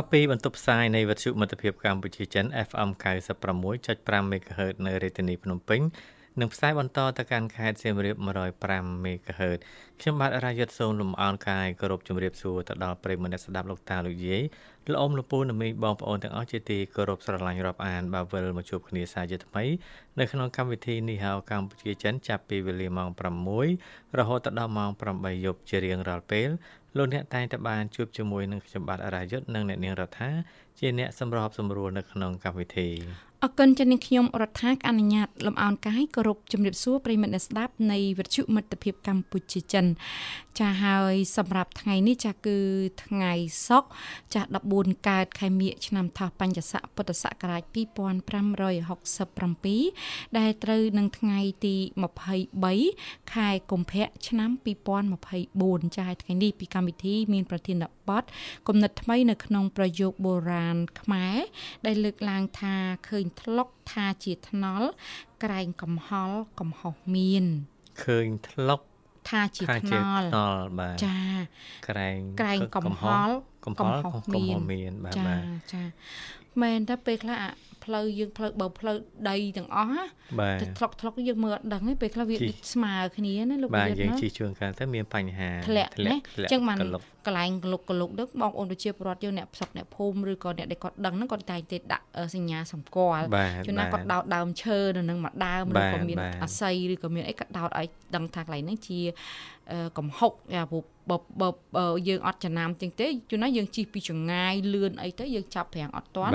បាទពីបន្ទប់ផ្សាយនៃវិទ្យុមិត្តភាពកម្ពុជាចិន FM 96.5 MHz នៅរាជធានីភ្នំពេញនិងផ្សាយបន្តទៅកាន់ខេត្តសៀមរាប105 MHz ខ្ញុំបាទរាយុទ្ធសូមលំអរកាយគោរពជម្រាបសួរទៅដល់ប្រិយមិត្តអ្នកស្ដាប់លោកតាលោកយាយលោកអ៊ំលោកពូនិងមីបងប្អូនទាំងអស់ជាទីគោរពស្រឡាញ់រាប់អានបាទវិលមកជួបគ្នាសាជាថ្មីនៅក្នុងកម្មវិធីនេះហៅកម្ពុជាចិនចាប់ពីវេលាម៉ោង6រហូតដល់ម៉ោង8យប់ជារៀងរាល់ពេល លោកអ្នកតែងតែបានជួបជាមួយនឹងខ្ញុំបាទអរាយុទ្ធនិងអ្នកនាងរដ្ឋាជាអ្នកសម្របសម្រួលនៅក្នុងកម្មវិធី អរគុណចានាងខ្ញុំរដ្ឋាអនុញ្ញាតលំអោនកាយគោរពជំរាបសួរប្រិមិត្តអ្នកស្ដាប់នៃវិទ្យុមិត្តភាពកម្ពុជាចិន ចាហើយសម្រាប់ថ្ងៃនេះចាគឺថ្ងៃសុក្រចា14កើតខែមិញឆ្នាំថោះបញ្ញស័កពុទ្ធសករាជ2567ដែលត្រូវនឹងថ្ងៃទី23ខែកុម្ភៈឆ្នាំ2024ចាថ្ងៃនេះពីកម្មវិធីមានប្រធានប ទគំនិតថ្មីនៅក្នុងប្រយោគបុរាណខ្មែរដែលលើកឡើងថាឃើញធ្លុកថាជាថ្នល់ក្រែងកំហល់កំហុសមានឃើញធ្លុកថាជាថ្នល់បាទចាក្រែងក្រែងកំហល់កំហល់កំហុសមានបាទចាចាមែនតែពេលខ្លះ ផ្លូវយើងផ្លូវបើផ្លូវដីទាំងអស់ណាទៅធ្លុកធ្លុកយើងមើលអត់ដឹងទេពេលខ្លះវាស្មើគ្នាណាលោកបាទយើងជិះជួនកាលទៅមានបញ្ហាធ្លាក់ណាអញ្ចឹងបានកន្លែងកលុកកលុកទៅបងប្អូនប្រជាពលរដ្ឋយើងអ្នកផ្សព្វអ្នកភូមិឬក៏អ្នកដែលគាត់ដឹងហ្នឹងគាត់តែងតែដាក់សញ្ញាសម្គាល់ជួនណាគាត់ដោតដើមឈើនៅនឹងមួយដើមឬក៏មានអាស័យឬក៏មានអីគាត់ដោតឲ្យដឹងថាកន្លែងហ្នឹងជា កំហុកព្រោះបើបើយើងអត់ចំណាំទាំង ទេជួនណាយើងជិះពីចងាយលឿនអីទៅយើងចាប់ប្រាំងអត់ទាន់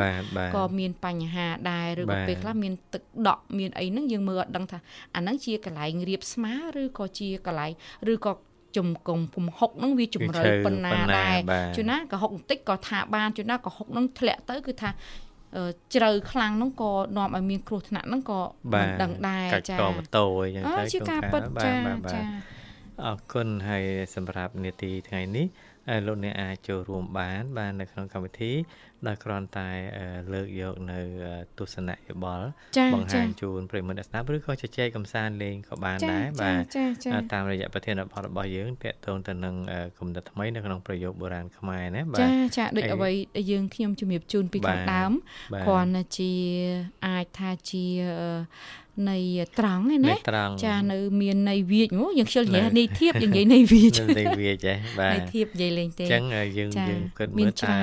ក៏មានបញ្ហាដែរឬក៏ពេលខ្លះមានទឹកដក់មានអីហ្នឹងយើងមើលអត់ដឹងថាអាហ្នឹងជាកន្លែងរៀបស្មាឬក៏ជាកន្លែងឬក៏ជំកុំពំហុកហ្នឹងវាជំរឿប៉ុណ្ណាដែរជួនណាក៏ហុកបន្តិចក៏ថាបានជួនណាក៏ហុកហ្នឹងធ្លាក់ទៅគឺថាជ្រៅខ្លាំងហ្នឹងក៏នាំឲ្យមានគ្រោះថ្នាក់ហ្នឹងក៏មិនដឹងដែរចា៎កាច់កម៉ូតូអីចឹងទៅជាការពិតចា៎ចា៎ អរគុណហើយសម្រាប់នេតិថ្ងៃនេះលោកអ្នកអាចចូលរួមបាន បាននៅក្នុងកម្មវិធីដោយគ្រាន់តែលើកយកនៅទស្សនៈយោបល់បង្ហាញជូនប្រិមត្តស្ដាប់ឬក៏ជជែកកំសាន្តលេងក៏បានដែរបាទតាមរយៈប្រធានបទរបស់យើងតកតងទៅនឹងគំនិតថ្មីនៅក្នុងប្រយោគបុរាណខ្មែរណាបាទចាចាដូចអ្វីដែលយើងខ្ញុំជំរាបជូនពីខាងដើមគ្រាន់តែជាអាចថាជា នៃត្រង់ឯណាចានៅមាននៃវាចមកយើងខ្ជិលនិយាយនៃធៀបយើងនិយាយនៃវាចនៃវាចហ៎បាទនៃធៀបនិយាយលេងទេអញ្ចឹងយើងយើងគិតមើលថា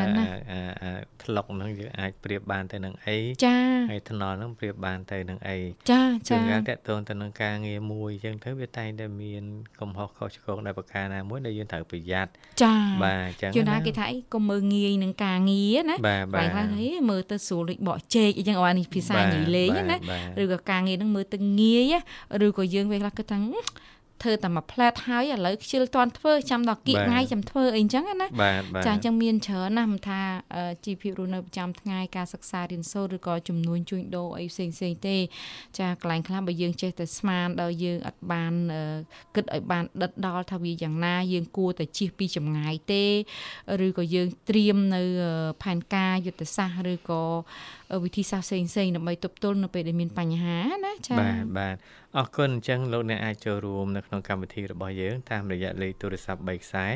ថ្លុកហ្នឹងយើងអាចប្រៀបបានទៅនឹងអីចាហើយថ្នល់ហ្នឹងប្រៀបបានទៅនឹងអីចាចាជួនកាលតកតងទៅនឹងការងារមួយអញ្ចឹងទៅវាតែងតែមានកំហុសខុសឆ្គងដោយប្រការណាមួយដែលយើងត្រូវប្រយ័ត្នចាបាទអញ្ចឹងជួនណាគេថាអីកុំមើលងាយនឹងការងារណាបាទខ្លះហីមើលទៅស្រួលដូចបកជែកអញ្ចឹងអូនេះភាសាញីលេងណាឬក៏ការងារហ្នឹងមើលទៅងាយឬក៏យើងពេលខ្លះគិតថា ធ្វើតែមួយផ្លែតហើយឥឡូវខ្ជិលតន់ធ្វើចាំដល់គៀកថ្ងៃចាំធ្វើអីអញ្ចឹងណាចាអញ្ចឹងមានច្រើនណាស់មិនថាជីវភាពរស់នៅប្រចាំថ្ងៃការសិក្សារៀនសូត្រឬក៏ចំនួនជួញដូរអីផ្សេងផ្សេងទេ ចាកន្លែងខ្លះបើយើងចេះតែស្មានដល់យើងអត់បានគិតឲ្យបានដិតដល់ថាវាយ៉ាងណាយើងគួរតែជិះពីចម្ងាយទេឬក៏យើងត្រៀមនៅផែនការយុទ្ធសាស្ត្រឬក៏វិធីសាស្ត្រផ្សេងផ្សេងដើម្បីទប់ទល់នៅពេលដែលមានបញ្ហាណាចា៎បាទបាទ អរគុណអញ្ចឹងលោកអ្នកអាចចូលរួមនៅក្នុងកម្មវិធីរបស់យើងតាមរយៈលេខទូរស័ព្ទ3ខ្សែ010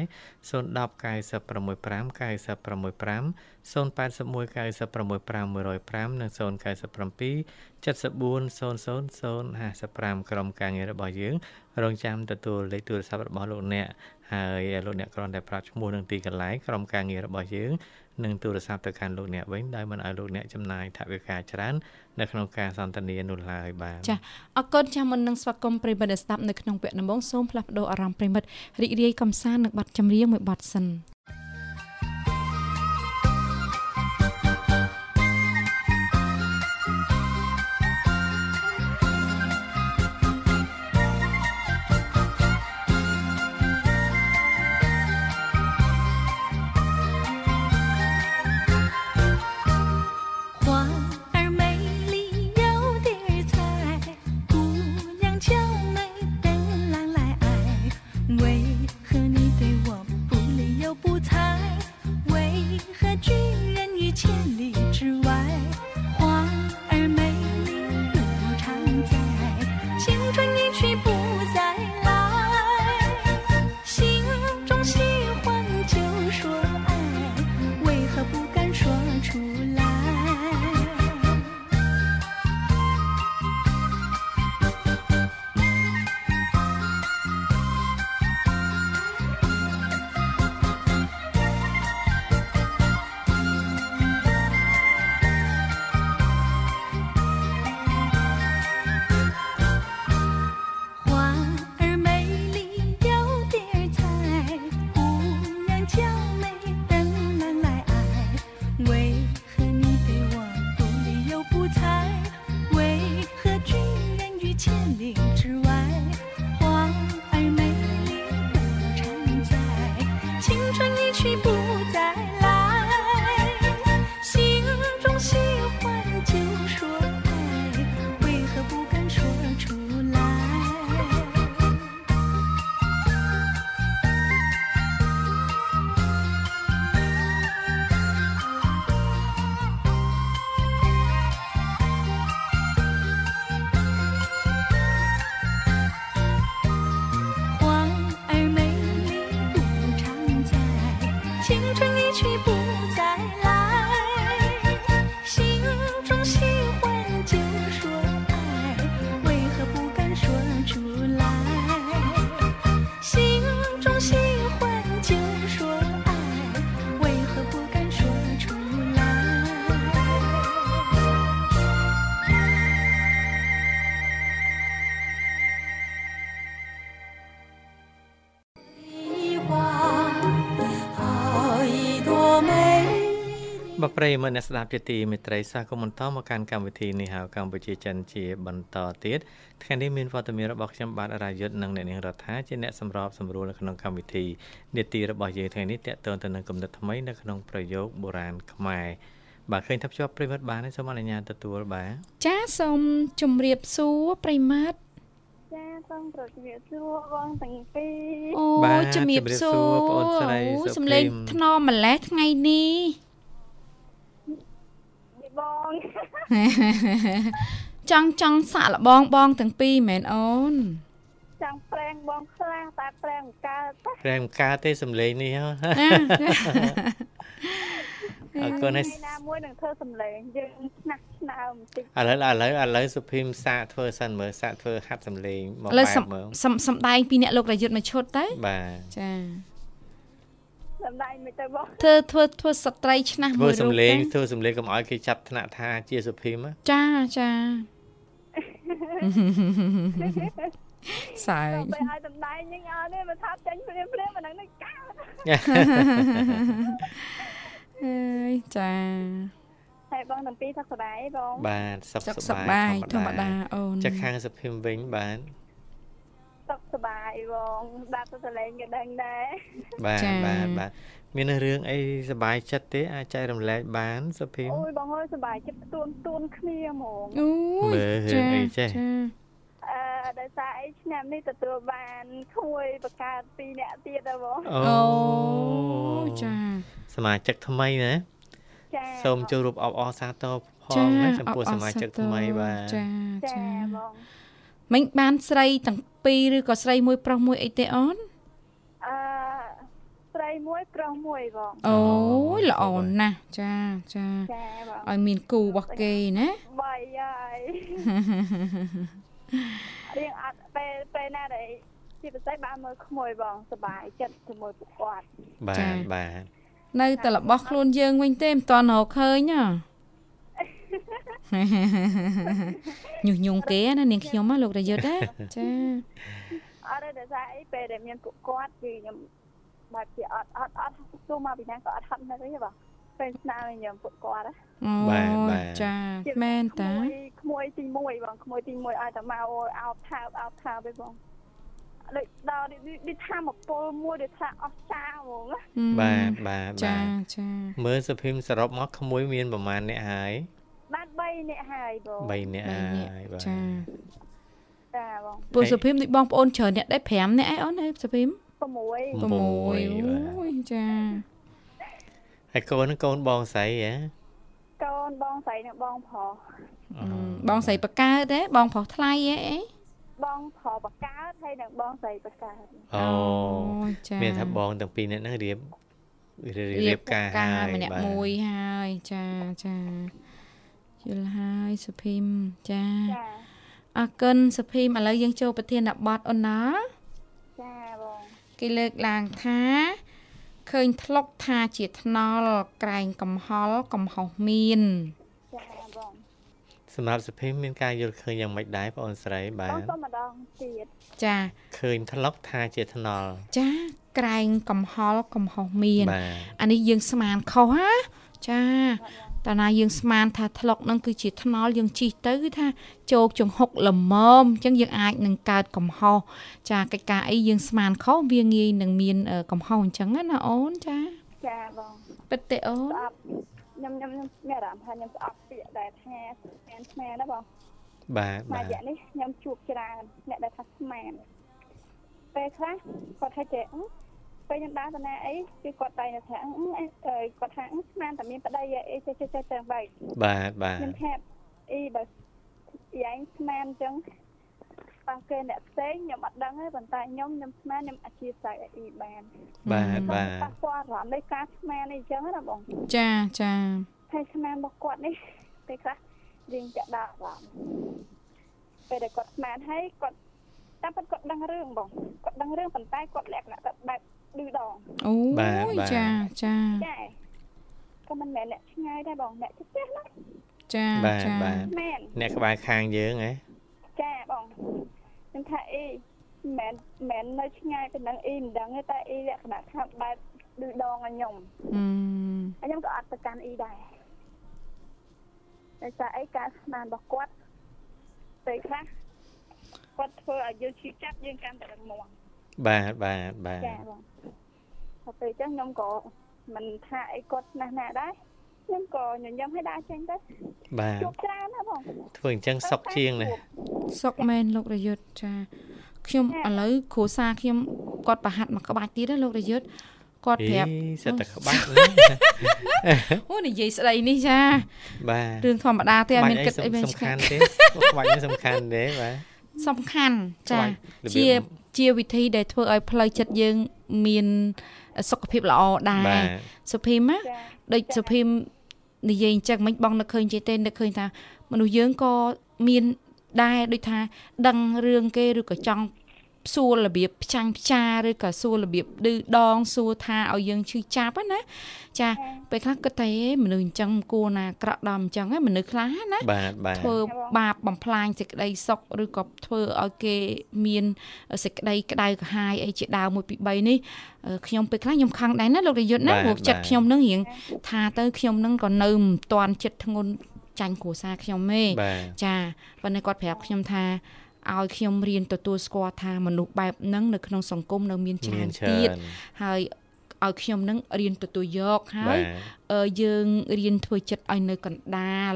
965 965 081 965 105និង097 7400055ក្រុមការងាររបស់យើងរងចាំទទួលលេខទូរស័ព្ទរបស់លោកអ្នកហើយលោកអ្នកគ្រាន់តែប្រាប់ឈ្មោះនិងទីកន្លែងក្រុមការងាររបស់យើងនិងទូរស័ព្ទទៅកាន់លោកអ្នកវិញដោយមិនឲ្យលោកអ្នកចំណាយថវិកាច្រើននៅក្នុងការសន្ទនានោះឡើយបាទចាអរគុណចាមុននឹងស្វាគមន៍ប្រិមិត្តស្ដាប់នៅក្នុងវគ្គដំបូងសូមផ្លាស់ប្ដូរអារម្មណ៍ប្រិមិត្តរីករាយកំសាន្តនឹងបទចម្រៀងមួយបទសិន ប្រិយមិត្តអ្នកស្ដាប់ជាទីមេត្រីសាគមន្តមកកាន់កម្មវិធីនេះហៅកម្ពុជាចិនជាបន្តទៀតថ្ងៃនេះមានវត្តមានរបស់ខ្ញុំបាទរាយុទ្ធនិងអ្នកនាងរដ្ឋាជាអ្នកសម្របសម្រួលនៅក្នុងកម្មវិធីនេតិរបស់យើងថ្ងៃនេះតកតទៅនឹងគំនិតថ្មីនៅក្នុងប្រយោគបុរាណខ្មែរបាទឃើញថាភ្ជាប់ប្រិមិត្តបានហើយសូមអនុញ្ញាតទទួលបាទចាសូមជម្រាបសួរប្រិមិត្តចាសូមប្រជម្រាបសួរបងទាំងពីរអូជំរាបសួរបងអូនស្រីសំលេងថ្នមម្លេះថ្ងៃនេះ បងចង់ចង់សាក់លបងបងទាំងពីរមែនអូនចង់ប្រេងបងខ្លះតែប្រេងកើតប្រេងកើតទេសំឡេងនេះហ៎អរគុណហើយណាមួយនឹងធ្វើសំឡេងយើងឆ្នាស់ឆ្នើបន្តិចឥឡូវឥឡូវឥឡូវសុភីមសាកធ្វើសិនមើលសាកធ្វើហាត់សំឡេងមកបែបមើលសំសំដែងពីអ្នកលោករយុទ្ធមួយឈុតទៅបាទចា សម្ដែងមិនទៅបងធ្វើធ្វើធ្វើស្ត្រីឆ្នះមួយរូបធ្វើសំលេងធ្វើសំលេងកុំឲ្យគេចាប់ថ្នាក់ថាជាសុភីមចាចាសើចទៅឲ្យសម្ដែងញអត់ទេមកថាចាញ់ព្រាមព្រាមមិននឹងនឹងកើតអើយចាហើយបងទាំងពីរសុខសប្បាយបងបាទសុខសប្បាយធម្មតាអូនចាខាងសុភីមវិញបាទ សុខសប្បាយបងស្ដាប់ទៅសលេងក៏ដឹងដែរបាទបាទបាទមានរឿងអីសប្បាយចិត្តទេអាចចែករំលែកបានសុភីមអូយបងអើយសប្បាយចិត្តទួនទួនគ្នាហ្មងអូយមើលរឿងអីចេះអឺដោយសារអីឆ្នាំនេះទទួលបានគួយបង្កើតពីរអ្នកទៀតដែរបងអូចាសមាជិកថ្មីណាចាសូមចូលរួមអបអរសាទរផងណាចំពោះសមាជិកថ្មីបាទចាចាបងមិញបានស្រីទាំង ពីរឬក៏ស្រីមួយប្រុសមួយអីទេអូនអឺស្រីមួយប្រុសមួយបងអូយល្អណាស់ចាចាចាបងឲ្យមានគូរបស់គេណាបាយហើយរៀងអត់ពេលពេលណាដែលជាពិសេសបានមើលក្មួយបងសុបាយចិត្តជាមួយពួកគាត់បាទបាទនៅតែរបស់ខ្លួនយើងវិញទេមិនទាន់រកឃើញហ៎ ញុះញង់គេណានាងខ្ញុំណាលោករយុទ្ធណាចាអត់ទេដោយសារអីពេលដែលមានពួកគាត់គឺខ្ញុំបែបជាអត់អត់អត់ទោះមកពីណាក៏អត់ហត់នៅទេបងពេលស្នាមខ្ញុំពួកគាត់ណាបាទបាទចាមែនតាក្មួយទី1បងក្មួយទី1ឲ្យតែមកអោបថើបអោបថើបទេបងដូចដល់នេះថាមកពលមួយដែលថាអស់ចាហ្មងបាទបាទចាចាមើលសុភីមសរុបមកក្មួយមានប្រហែលអ្នកហើយ បាន3នាក់ហើយបង3នាក់ហើយបាទចាចាបងពួកសុភីមដូចបងប្អូនច្រើនអ្នកដែរ5នាក់ឯអូនហើយសុភីម6 6អូយចាហើយកូនកូនបងស្រីហ៎នបងស្រីនិងបងប្រុសបងស្រីបកើតទេបងប្រុសថ្លៃអីបងប្រុសបកើតហើយនិងបងស្រីបកើតអូចាមានថាបងទាំងពីរនាក់ហ្នឹងរៀបរៀបការហើយម្នាក់មួយហើយចាចា យល់ហើយសុភីមចាចាអរគុណសុភីមឥឡូវយើងចូលប្រធានបទអូនណាចាបងគេលើកឡើងថាឃើញធ្លុកថាជាថ្នល់ក្រែងកំហល់កំហុសមានចាបងសម្រាប់សុភីមមានការយល់ឃើញយ៉ាងម៉េចដែរបងអូនស្រីបាទបងសូមម្ដងទៀតចាឃើញធ្លុកថាជាថ្នល់ចាក្រែងកំហល់កំហុសមានអានេះយើងស្មានខុសណាចា តាណាយើងស្មានថាថ្លុកនឹងគឺជាថ្នល់យើងជីកទៅគឺថាជោគចង្ហុកល្មមអញ្ចឹងយើងអាចនឹងកើតកំហុសចាកិច្ចការអីយើងស្មានខុសវាងាយនឹងមានកំហុសអញ្ចឹងណាអូនចាចាបងពិតទេអូនខ្ញុំខ្ញុំខ្ញុំមានអារម្មណ៍ថាខ្ញុំស្អប់ពាក្យដែលថាស្មានស្មានណាបងបាទបាទរយៈនេះខ្ញុំជួបច្រើនអ្នកដែលថាស្មានពេលខ្លះគាត់ថាចេះ ពេលខ្ញុំដើរទៅណាអីគឺគាត់តែថាគាត់ថាស្មានតែមានប្តីអីចេះចេះចេះទៅបែកបាទបាទខ្ញុំថាអីបើយ៉ែងស្មានអញ្ចឹងប៉ះគេអ្នកផ្សេងខ្ញុំអត់ដឹងទេប៉ុន្តែខ្ញុំខ្ញុំស្មានខ្ញុំអធិស្ឋានអីបានបាទបាទប៉ះពាល់អារម្មណ៍នៃការស្មានអីចឹងណាបងចាចាហើយស្មានរបស់គាត់នេះពេលខ្លះយើងចាក់ដាក់អារម្មណ៍ពេលដែលគាត់ស្មានហើយគាត់តាមពិតគាត់ដឹងរឿងបងគាត់ដឹងរឿងប៉ុន្តែគាត់លក្ខណៈបែប ឌឺដងអូចាចាចាក៏មិនមែនអ្នកឆ្ងាយដែរបងអ្នកជិតផ្ទះណាចាចាបាទអ្នកក្បែរខាងយើងហ៎ចាបងខ្ញុំថាអីមិនមែននៅឆ្ងាយពីនឹងអីមិនដឹងទេតែអីលក្ខណៈថាបែបឌឺដងឲ្យខ្ញុំអឺខ្ញុំក៏អត់ទៅកាន់អីដែរតែថាអីការស្មានរបស់គាត់ពេលខ្លះគាត់ធ្វើឲ្យយើងឈឺចាប់យើងកាន់តែរឹងមាំ បាទបាទបាទចាបងដល់ពេលអញ្ចឹងខ្ញុំក៏មិនថាអីគាត់ណាស់ណាដែរខ្ញុំក៏ញញឹមឲ្យដើរចេញទៅបាទជួបច្រើនណាបងធ្វើអញ្ចឹងសុកជាងណាសុកមែនលោករយុទ្ធចាខ្ញុំឥឡូវគ្រូសាខ្ញុំគាត់ប្រហាត់មកក្បាច់ទៀតណាលោករយុទ្ធគាត់ប្រាប់សិតតែក្បាច់អូនិយាយស្ដីនេះចាបាទរឿងធម្មតាទេអត់មានគិតអីសំខាន់ទេក្បាច់នេះសំខាន់ទេបាទ សំខាន់ចាជាជាវិធីដែលធ្វើឲ្យផ្លូវចិត្តយើងមានសុខភាពល្អដែរសុភីមណាដូចសុភីមនិយាយអញ្ចឹងមិនបងនឹកឃើញចេះទេនឹកឃើញថាមនុស្សយើងក៏មានដែរដូចថាដឹងរឿងគេឬក៏ចង់ សួររបៀបផ្ចាញ់ផ្ចាឬក៏សួររបៀបឌឺដងសួរថាឲ្យយើងឈឺចាប់ណាចាពេលខ្លះគិតថាមនុស្សអញ្ចឹងគួរណាក្រក់ដល់អញ្ចឹងមនុស្សខ្លះណាបាទបាទធ្វើបាបបំផ្លាញសេចក្តីសុខឬក៏ធ្វើឲ្យគេមានសេចក្តីក្តៅក្រហាយអីជាដើម1 2 3នេះខ្ញុំពេលខ្លះខ្ញុំខឹងដែរណាលោករយុទ្ធណាព្រោះចិត្តខ្ញុំនឹងរៀងថាទៅខ្ញុំនឹងក៏នៅមិនទាន់ចិត្តធ្ងន់ចាញ់គ្រួសារខ្ញុំទេចាប៉ុន្តែគាត់ប្រាប់ខ្ញុំថា ឲ្យខ្ញុំរៀនទទួលស្គាល់ថាមនុស្សបែបហ្នឹងនៅក្នុងសង្គមនៅមានច្រើនទៀតហើយឲ្យខ្ញុំនឹងរៀនទទួលយកហើយយើងរៀនធ្វើចិត្តឲ្យនៅកណ្ដាល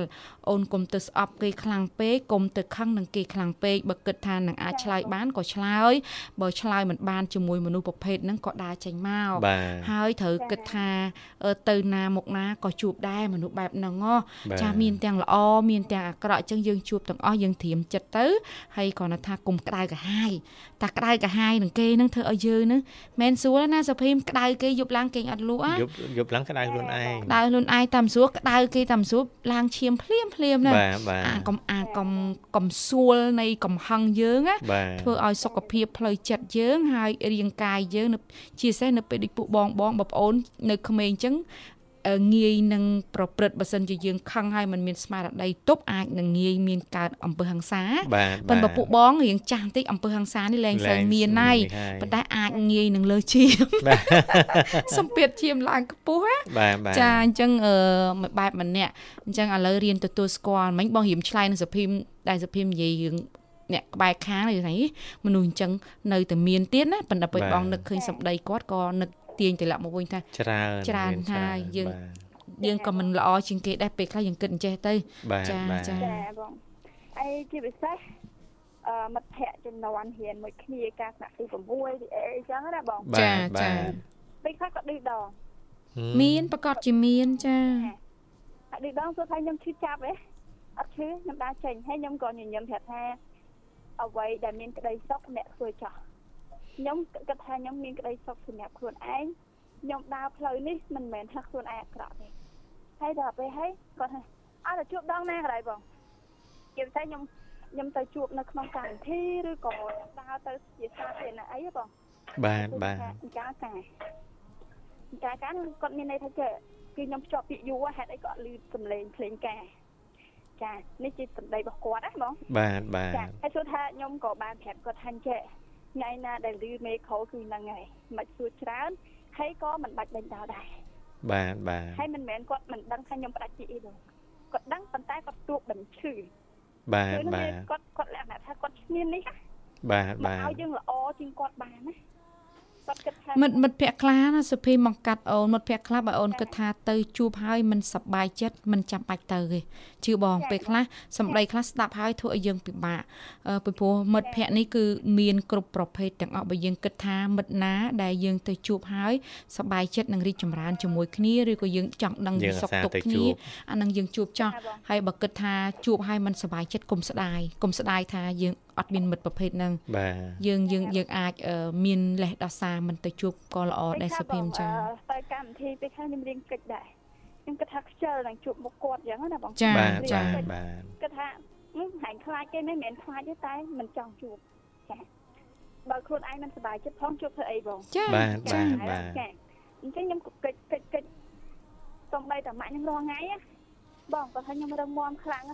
អូនកុំទៅស្អប់គេខ្លាំងពេកកុំទៅខឹងនឹងគេខ្លាំងពេកបើគិតថានឹងអាចឆ្លើយបានក៏ឆ្លើយបើឆ្លើយមិនបានជាមួយមនុស្សប្រភេទហ្នឹងក៏ដើរចេញមកហើយត្រូវគិតថាទៅណាមកណាក៏ជួបដែរមនុស្សបែបហ្នឹងចាមានទាំងល្អមានទាំងអាក្រក់អញ្ចឹងយើងជួបទាំងអស់យើងត្រៀមចិត្តទៅហើយគ្រាន់តែថាគុំក្តៅកាហាយតែក្តៅកាហាយនឹងគេហ្នឹងធ្វើឲ្យយើងហ្នឹងមិនស្រួលណាសុភីមក្តៅគេយប់ឡើងគេអត់លក់យប់យប់ឡើងក្តៅខ្លួនឯងក្តៅខ្លួនឯងតាមស្រួលក្តៅគេតាមស្រួលឡើងឈាមភ្លាមភ្លាមណាអាកំអាកំកំសួលនៃកំហឹងយើងណាធ្វើឲ្យសុខភាពផ្លូវចិត្តយើងហើយរាងកាយយើងជាពិសេសនៅពេលដូចពួកបងបងបងប្អូននៅក្មេងអញ្ចឹង ងាយនឹងប្រព្រឹត្តបើសិនជាយើងខឹងហើយมันមានស្មារតីទប់អាចនឹងងាយមានកើតអំពើហិង្សាប៉ុន្តែពួកបងរៀងចាស់បន្តិចអំពើហិង្សានេះលែងសូវមានហើយប៉ុន្តែអាចងាយនឹងលើឈាមសម្ពាធឈាមឡើងខ្ពស់ណាចាអញ្ចឹងអឺបែបម្នាក់អញ្ចឹងឥឡូវរៀនទទួលស្គាល់មិញបងរៀមឆ្លៃនឹងសភីមដែលសភីមនិយាយរឿងអ្នកក្បែរខាងនេះថាមនុស្សអញ្ចឹងនៅតែមានទៀតណាប៉ុន្តែពេលបងនឹកឃើញសម្ដីគាត់ក៏នឹក ទាញត្រឡប់មកវិញថាច្រើនច្រើនថាយើងយើងក៏មិនល្អជាងគេដែរពេលខ្លះយើងគិតអញ្ចេះទៅចាចាបងអីជាពិសេសអឺមិត្តភ័ក្តិចំនួនរៀនមួយគ្នាការថ្នាក់ទី6ទីអីអញ្ចឹងណាបងចាចាពេលខ្លះក៏ឌឺដងមានប្រកាសជាមានចាអឌីដងសួរថាខ្ញុំឈឺចាប់ទេអត់ឈឺខ្ញុំដើរចេញហើយខ្ញុំក៏ញញឹមប្រាប់ថាអ្វីដែលមានក្តីសុខអ្នកធ្វើចោះ ខ្ញុំគិតថាខ្ញុំមានក្តីសុខសម្រាប់ខ្លួនឯងខ្ញុំដើរផ្លូវនេះមិនមែនថាខ្លួនឯងអាក្រក់ទេហើយដល់ពេលហើយគាត់ថាអត់ទៅជួបដងណាកន្លែងបងគេថាខ្ញុំខ្ញុំទៅជួបនៅក្នុងកម្មវិធីឬក៏ដើរទៅជាសាធារណៈអីបងបាទបាទកាកាកាកាគាត់មានន័យថាគឺខ្ញុំភ្ជាប់ពាក្យយូរហេតុអីក៏អត់ឮសំឡេងភ្លេងកាចានេះជាសម្ដីរបស់គាត់ណាបងបាទបាទចាហើយសួរថាខ្ញុំក៏បានប្រាប់គាត់ថាចេះ ថ្ងៃណាដែលឮមេខោគឺហ្នឹងហើយមិនសួរច្រើនហើយក៏មិនបាច់ដេញដោលដែរបាទបាទហើយមិនមែនគាត់មិនដឹងថាខ្ញុំផ្ដាច់ជីអីទេគាត់ដឹងប៉ុន្តែគាត់ទួបដឹងឈឺបាទបាទគាត់គាត់លក្ខណៈថាគាត់ឈ្នាននេះបាទបាទឲ្យយើងល្អជាងគាត់បានណា គាត់គិតថាមិត្តមិត្តភក្តិខ្លះណាសុភីមកកាត់អូនមិត្តភក្តិខ្លះបើអូនគិតថាទៅជួបហើយមិនសប្បាយចិត្តមិនចាំបាច់ទៅទេជឿបងពេលខ្លះសម្ដីខ្លះស្ដាប់ហើយធ្វើឲ្យយើងពិបាកពីព្រោះមិត្តភក្តិនេះគឺមានគ្រប់ប្រភេទទាំងអស់បើយើងគិតថាមិត្តណាដែលយើងទៅជួបហើយសប្បាយចិត្តនឹងរីកចម្រើនជាមួយគ្នាឬក៏យើងចង់ដឹងពីសុខទុក្ខគ្នាអានឹងយើងជួបចោះហើយបើគិតថាជួបហើយមិនសប្បាយចិត្តកុំស្ដាយកុំស្ដាយថាយើងអត់មានមិត្តប្រភេទហ្នឹងយើងយើងយើងអាចមានលេសដោះសារមិនទៅជួបក៏ល្អដែរសុភីមចាទៅកម្មវិធីពេលខ្លះខ្ញុំរៀងកិច្ចដែរខ្ញុំគិតថាខ្ជិលនឹងជួបមុខគាត់អញ្ចឹងណាបងចាចាបាទគិតថាហាញខ្លាចគេមិនមែនខ្លាចទេតែមិនចង់ជួបចាបើខ្លួនឯងមិនសប្បាយចិត្តផងជួបធ្វើអីបងចាបាទបាទបាទចាអញ្ចឹងខ្ញុំកិច្ចកិច្ចកិច្ចសំបីតាម៉ាក់ខ្ញុំរងថ្ងៃបងគាត់ថាខ្ញុំរឹងមាំខ្លាំង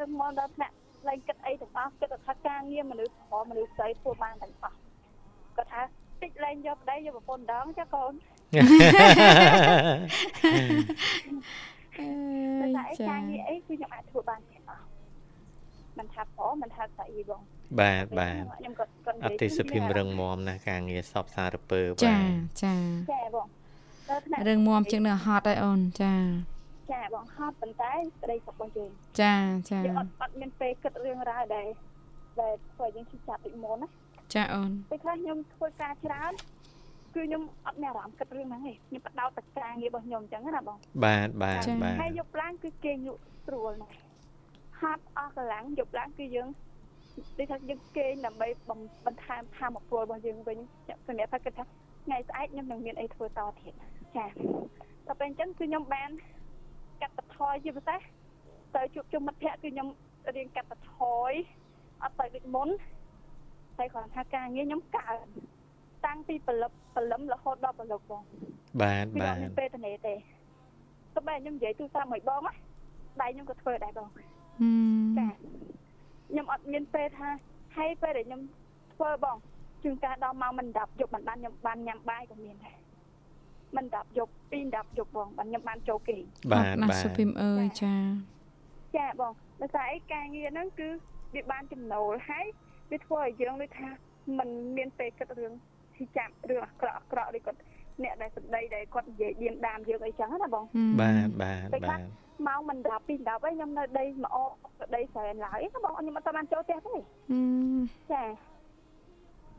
រឹងមាំដល់ថ្នាក់ លែងគិតអីទាំងអស់គិតថាការងារមនុស្សប្រុសមនុស្សស្រីធ្វើបានទាំងអស់គាត់ថាតិចលែងយកប្តីយកប្រពន្ធដងចាកូនអឺតែអីការងារអីគឺខ្ញុំអាចធ្វើបានទាំងអស់មិនថាប្រុសមិនថាស្រីបងបាទបាទខ្ញុំក៏គាត់អតិសភាពរឹងមាំណាស់ការងារសពសារពើបាទចាចាចាបងរឹងមាំជាងនៅហត់ហើយអូនចា ចាបងហត់ប៉ុន្តែក្តីសុខរបស់យើងចាចាយើងអត់អត់មានពេលគិតរឿងរ៉ាវដែលដែលធ្វើយើងឈឺចាប់ពីមុនណាចាអូនពេលខ្លះខ្ញុំធ្វើការច្រើនគឺខ្ញុំអត់មានអារម្មណ៍គិតរឿងហ្នឹងទេខ្ញុំបដោតតការងាររបស់ខ្ញុំអញ្ចឹងណាបងបាទបាទបាទហើយយប់ឡើងគឺគេងលក់ស្រួលណាស់ហាត់អស់កម្លាំងយប់ឡើងគឺយើងដូចថាយើងគេងដើម្បីបន្ថែមធម៌ពលរបស់យើងវិញសម្រាប់ថាគិតថាថ្ងៃស្អែកខ្ញុំនឹងមានអីធ្វើតទៀតចាតែពេលអញ្ចឹងគឺខ្ញុំបាន កាត់បន្ថយជាពិសេសទៅជួបជុំមិត្តភ័ក្តិគឺខ្ញុំរៀងកាត់បន្ថយអត់ទៅដូចមុនតែគ្រាន់ថាការងារខ្ញុំកើនតាំងពីព្រលឹបព្រលឹមរហូតដល់ព្រលឹបបងបាទបាទខ្ញុំពេលតនេទេទៅបែរខ្ញុំនិយាយទូរស័ព្ទមួយបងណាដៃខ្ញុំក៏ធ្វើដែរបងចាខ្ញុំអត់មានពេលថាហើយពេលដែលខ្ញុំធ្វើបងជួនកាលដល់ម៉ោងមិន10យប់មិនបានខ្ញុំបានញ៉ាំបាយក៏មានដែរ មិន10យប់2 10យប់បងបានខ្ញុំបានចូលគេបាទបាទសុភីមអើយចាចាបងដោយសារអីការងារហ្នឹងគឺវាបានចំណូលហើយវាធ្វើឲ្យយើងដូចថាมันមានពេលគិតរឿងទីចាប់រឿងអាក្រក់អាក្រក់ដូចគាត់អ្នកដែលសម្ដីដែលគាត់និយាយឌៀនដាមយើងអីចឹងណាបងបាទបាទបាទម៉ោងមិន10 2 10ហើយខ្ញុំនៅដីមកអកដីស្រែនឡើយណាបងខ្ញុំអត់បានចូលផ្ទះទេចា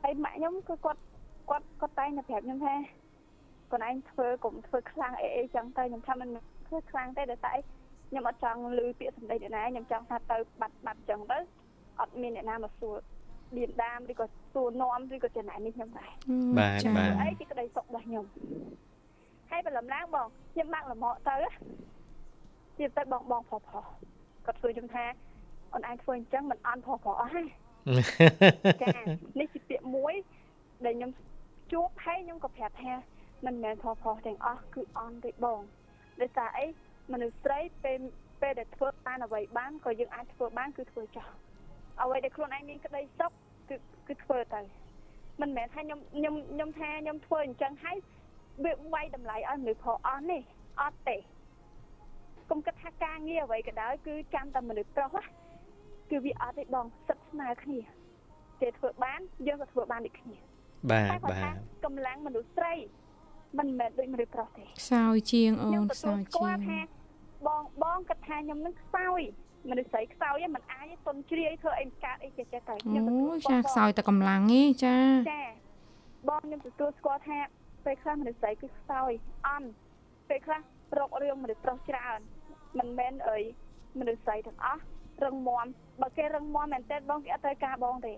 ហើយម៉ាក់ខ្ញុំគឺគាត់គាត់គាត់តែងតែប្រាប់ខ្ញុំថា ខ្លួនឯងធ្វើកុំធ្វើខ្លាំងអីអីចឹងទៅខ្ញុំថាមិនធ្វើខ្លាំងទេដោយតែខ្ញុំអត់ចង់ឮពាក្យសម្ដីអ្នកណាខ្ញុំចង់ថាទៅបាត់បាត់ចឹងទៅអត់មានអ្នកណាមកសួរឌៀនដាមឬក៏សួរនាំឬក៏ចំណែកនេះខ្ញុំដែរបាទបាទអីជាក្តីសុខរបស់ខ្ញុំហើយបលំឡើងបងខ្ញុំបាក់លំអកទៅទៀតទៅបងបងប្រុសប្រុសគាត់ធ្វើខ្ញុំថាអូនឯងធ្វើអញ្ចឹងមិនអន់ប្រុសប្រុសអស់ហ៎ចានេះជាពាក្យមួយដែលខ្ញុំជួបហើយខ្ញុំក៏ប្រាប់ថា មិនមែនផុសផុសទាំងអស់គឺអន់ទេបងដោយសារអីមនុស្សស្រីពេលពេលដែលធ្វើបានអ្វីបានក៏យើងអាចធ្វើបានគឺធ្វើចោះអ្វីដែលខ្លួនឯងមានក្តីសុខគឺគឺធ្វើទៅមិនមែនថាខ្ញុំខ្ញុំខ្ញុំថាខ្ញុំធ្វើអញ្ចឹងហើយវាវាយតម្លៃឲ្យមនុស្សផុសអស់នេះអត់ទេកុំគិតថាការងារអ្វីក៏ដោយគឺចាំតែមនុស្សប្រុសគឺវាអត់ទេបងសិតស្មើគ្នាគេធ្វើបានយើងក៏ធ្វើបានដូចគ្នាបាទបាទកម្លាំងមនុស្សស្រី មិនមែនដូចមនុស្សប្រុសទេខ្សោយជាងអូនខ្សោយជាងបងបងគិតថាខ្ញុំនឹងខ្សោយមនុស្សស្រីខ្សោយមិនអាចទុនជ្រាយធ្វើអីកើតអីចេះចេះតែខ្ញុំអូចាខ្សោយតែកម្លាំងទេចាចាបងខ្ញុំទទួលស្គាល់ថាពេលខ្លះមនុស្សស្រីគឺខ្សោយអន់ពេលខ្លះរករឿងមនុស្សប្រុសច្រើនមិនមែនអីមនុស្សស្រីទាំងអស់រឹងមាំបើគេរឹងមាំមែនតើបងគេអត់ត្រូវការបងទេ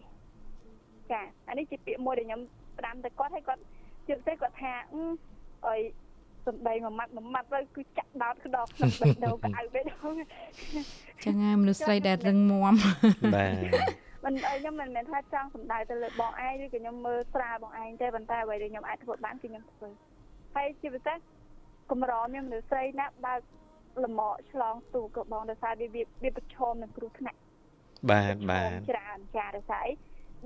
ចាអានេះជាពាក្យមួយដែលខ្ញុំផ្ដាំទៅគាត់ឲ្យគាត់ ជឿទៅគាត់ថាអីសំដីមួយម៉ាត់មួយម៉ាត់ទៅគឺចាក់ដោតក្តោបក្នុងបេះដូងក្អៅបេះដូងចឹងហើយមនុស្សស្រីដែលរឹងមាំបាទមិនខ្ញុំមិនមែនថាចង់សំដៅទៅលើបងឯងឬក៏ខ្ញុំមើលស្រាលបងឯងទេប៉ុន្តែអ្វីដែលខ្ញុំអាចធ្វើបានគឺខ្ញុំធ្វើហើយជាពិសេសកម្រខ្ញុំមនុស្សស្រីណាបើកលំអឆ្លងទូក៏បងដោយសារវាវាប្រឈមនឹងគ្រោះថ្នាក់បាទបាទច្រើនចាដោយសារអី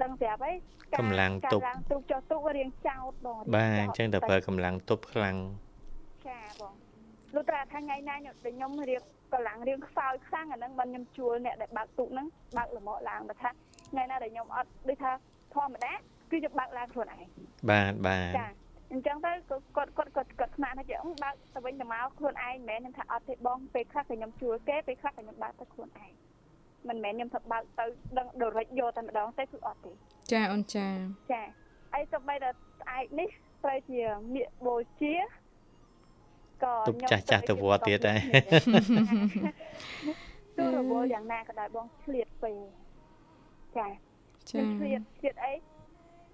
ដឹងស្រាប់ហើយកម្លាំងទប់កម្លាំងទូចុះទូរៀងចោតបងបាទអញ្ចឹងតែប្រើកម្លាំងទប់ខ្លាំងចាបងលុះត្រាថាថ្ងៃណាខ្ញុំរៀងកម្លាំងរៀងខ្សោយខ្លាំងអាហ្នឹងបានខ្ញុំជួលអ្នកដែលបើកទូកហ្នឹងបើកលំអឡើងបើថាថ្ងៃណាដែលខ្ញុំអត់ដូចថាធម្មតាគឺខ្ញុំបើកឡើងខ្លួនឯងបាទបាទចាអញ្ចឹងទៅគាត់គាត់គាត់គាត់ស្មានថាអឺបើកទៅវិញទៅមកខ្លួនឯងមិនមែនខ្ញុំថាអត់ទេបងពេលខ្លះក៏ខ្ញុំជួលគេពេលខ្លះក៏ខ្ញុំបើកទៅខ្លួនឯង មិនមែនខ្ញុំថាបើកទៅដឹងដរិចយកតែម្ដងទេគឺអត់ទេចាអូនចាចាហើយទៅបីតែស្អែកនេះត្រូវជាមៀកបូជាក៏ទុកចាស់ចាស់ទៅវត្តទៀតដែរទូរវល់យ៉ាងណាក៏ដោយបងឆ្លៀតពេកចាចាឆ្លៀតឆ្លៀតអី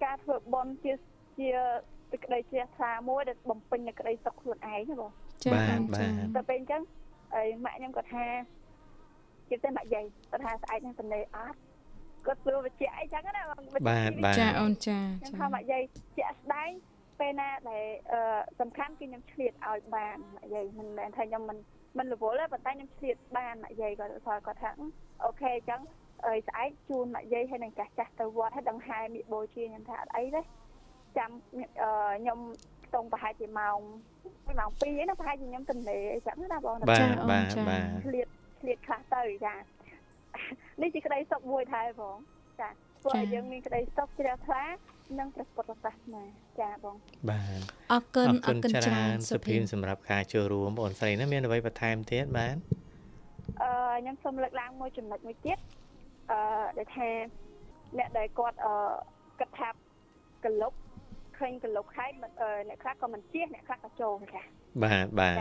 ការធ្វើបន់ជាជាសេចក្តីជ្រះថ្លាមួយដែលបំពេញនូវក្តីសុខខ្លួនឯងណាបងចាបាទបាទតែពេលអញ្ចឹងហើយម៉ាក់ខ្ញុំក៏ថា ជាតែម៉ាក់យាយគាត់ថាស្អែកនឹងតនេអត់គាត់ព្រោះវិជ្ជាអីចឹងណាបងបាទបាទចាអូនចាចាថាម៉ាក់យាយជាក់ស្ដែងពេលណាដែលសំខាន់គឺខ្ញុំឆ្លៀតឲ្យបានម៉ាក់យាយមិនមែនថាខ្ញុំមិនមិនរវល់ទេប៉ុន្តែខ្ញុំឆ្លៀតបានម៉ាក់យាយគាត់គាត់ថាអូខេអញ្ចឹងអើស្អែកជូនម៉ាក់យាយហើយនឹងចាស់ចាស់ទៅវត្តហើយដង្ហែមីបូជាខ្ញុំថាអត់អីទេចាំខ្ញុំខ្ទង់ប្រហែលជាម៉ោងម៉ោង2ហ្នឹងប្រហែលជាខ្ញុំទន្លេអីចឹងណាបងបាទបាទបាទឆ្លៀត ឆ្លៀតខ្លះទៅចានេះជាក្តីសុខមួយថែបងចាព្រោះយើងមានក្តីសុខជ្រះថ្លានិងព្រះពុទ្ធសាសនាចាបងបាទអរគុណអរគុណច្រើនសុភីមសម្រាប់ការចូលរួមបងស្រីណាមានអ្វីបន្ថែមទៀតបាទអឺខ្ញុំសូមលើកឡើងមួយចំណុចមួយទៀតអឺដែលថាអ្នកដែលគាត់អឺគិតថាកលុកឃើញកលុកហើយអ្នកខ្លះក៏មិនជៀសអ្នកខ្លះក៏ចូលចាបាទបាទ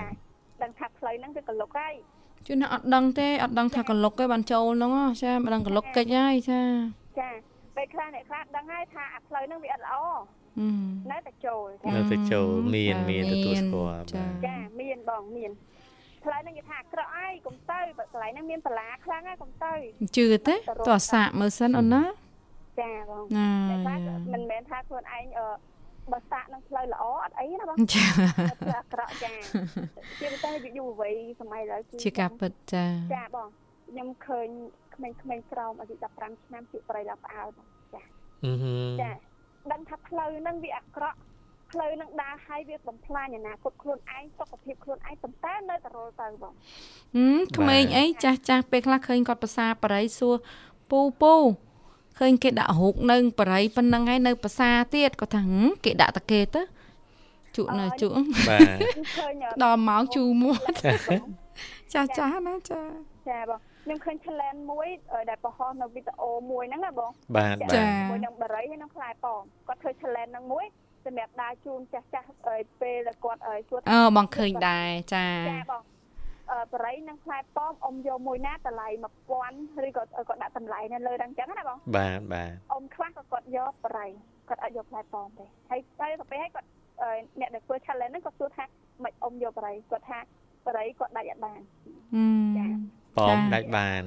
ដឹងថាផ្លូវហ្នឹងគឺកលុកហើយ ជួនណាអត់ដឹងទេអត់ដឹងថាកលុកទេបានចូលហ្នឹងចាមិនដឹងកលុកកិច្ចហើយចាចាពេលខ្លះអ្នកខ្លះដឹងហើយថាអាផ្លូវហ្នឹងវាអត់ល្អនៅតែចូលនៅតែចូលមានមានទទួលស្គាល់ចាមានបងមានផ្លូវហ្នឹងគេថាអាក្រក់ហើយកុំទៅបើកន្លែងហ្នឹងមានបលាខ្លាំងហើយកុំទៅជឿទេតោះសាកមើលសិនអូនណាចាបងតែមិនមែនថាខ្លួនឯងអឺ បើសាកនឹងផ្លូវល្អអត់អីណាបងចាអាក្រក់ចាជាពិសេសយុវវ័យសម័យឥឡូវជាការពិតចាចាបងខ្ញុំឃើញក្មេងៗក្រោមអាយុ15ឆ្នាំជាប្រៃឡាផ្អើលចាចាដឹងថាផ្លូវហ្នឹងវាអាក្រក់ផ្លូវនឹងដើរហើយវាបំផ្លាញអនាគតខ្លួនឯងសុខភាពខ្លួនឯងប៉ុន្តែនៅតែរលទៅបងហឹមក្មេងអីចាស់ចាស់ពេលខ្លះឃើញគាត់ប្រសាបរិយសួរពូពូ ឃើញគេដាក់រូបនៅបរិយប៉ុណ្ណឹងហើយនៅភាសាទៀតគាត់ថាគេដាក់តាគេទៅជក់នៅជក់បាទដល់ម៉ោងជូរមួតចាស់ចាស់ណាចាចាបងខ្ញុំឃើញ challenge មួយដែលបង្ហោះនៅវីដេអូមួយហ្នឹងណាបងបាទចាមួយនឹងបរិយហើយនឹងផ្លែប៉ោមគាត់ធ្វើ challenge ហ្នឹងមួយសម្រាប់ដើរជូនចាស់ចាស់ពេលគាត់សួរអឺបងឃើញដែរចាចាបង បរិយនិងផ្លែប៉ោមអ៊ំយកមួយណាតម្លៃ1000ឬក៏គាត់ដាក់តម្លៃនៅលើហ្នឹងចឹងណាបងបាទបាទអ៊ំខ្លះក៏គាត់យកបរិយគាត់អត់យកផ្លែប៉ោមទេហើយទៅទៅពេលហើយគាត់អ្នកដែលធ្វើ challenge ហ្នឹងគាត់សួរថាមិនអ៊ំយកបរិយគាត់ថាបរិយគាត់ដាច់អត់បានចាប៉ោមដាច់បាន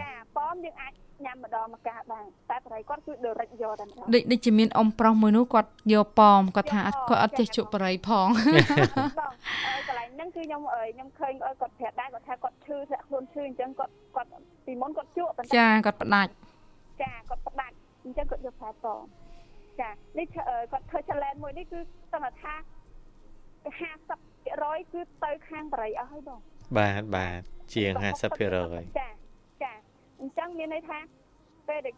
ចាប៉ោមយើងអាច ញ៉ាំម្ដងម្កាលបានតែបរិយគាត់គឺ direct យកតែម្ដងដូចដូចជាមានអ៊ំប្រុសមួយនោះគាត់យកប៉ោមគាត់ថាគាត់អត់ចេះជក់បរិយផងបងកន្លែងហ្នឹងគឺខ្ញុំខ្ញុំឃើញគាត់ប្រាប់ដែរគាត់ថាគាត់ឈឺធ្លាក់ខ្លួនឈឺអញ្ចឹងគាត់គាត់ពីមុនគាត់ជក់ប៉ុន្តែចាគាត់ផ្ដាច់ចាគាត់ផ្ដាច់អញ្ចឹងគាត់យកផ្លែប៉ោមចានេះគាត់ធ្វើ challenge មួយនេះគឺស្ថា50%គឺទៅខាងបរិយអស់ហើយបងបាទបាទជាង50%ចាចា អញ្ចឹងមានន័យថាពេលដែល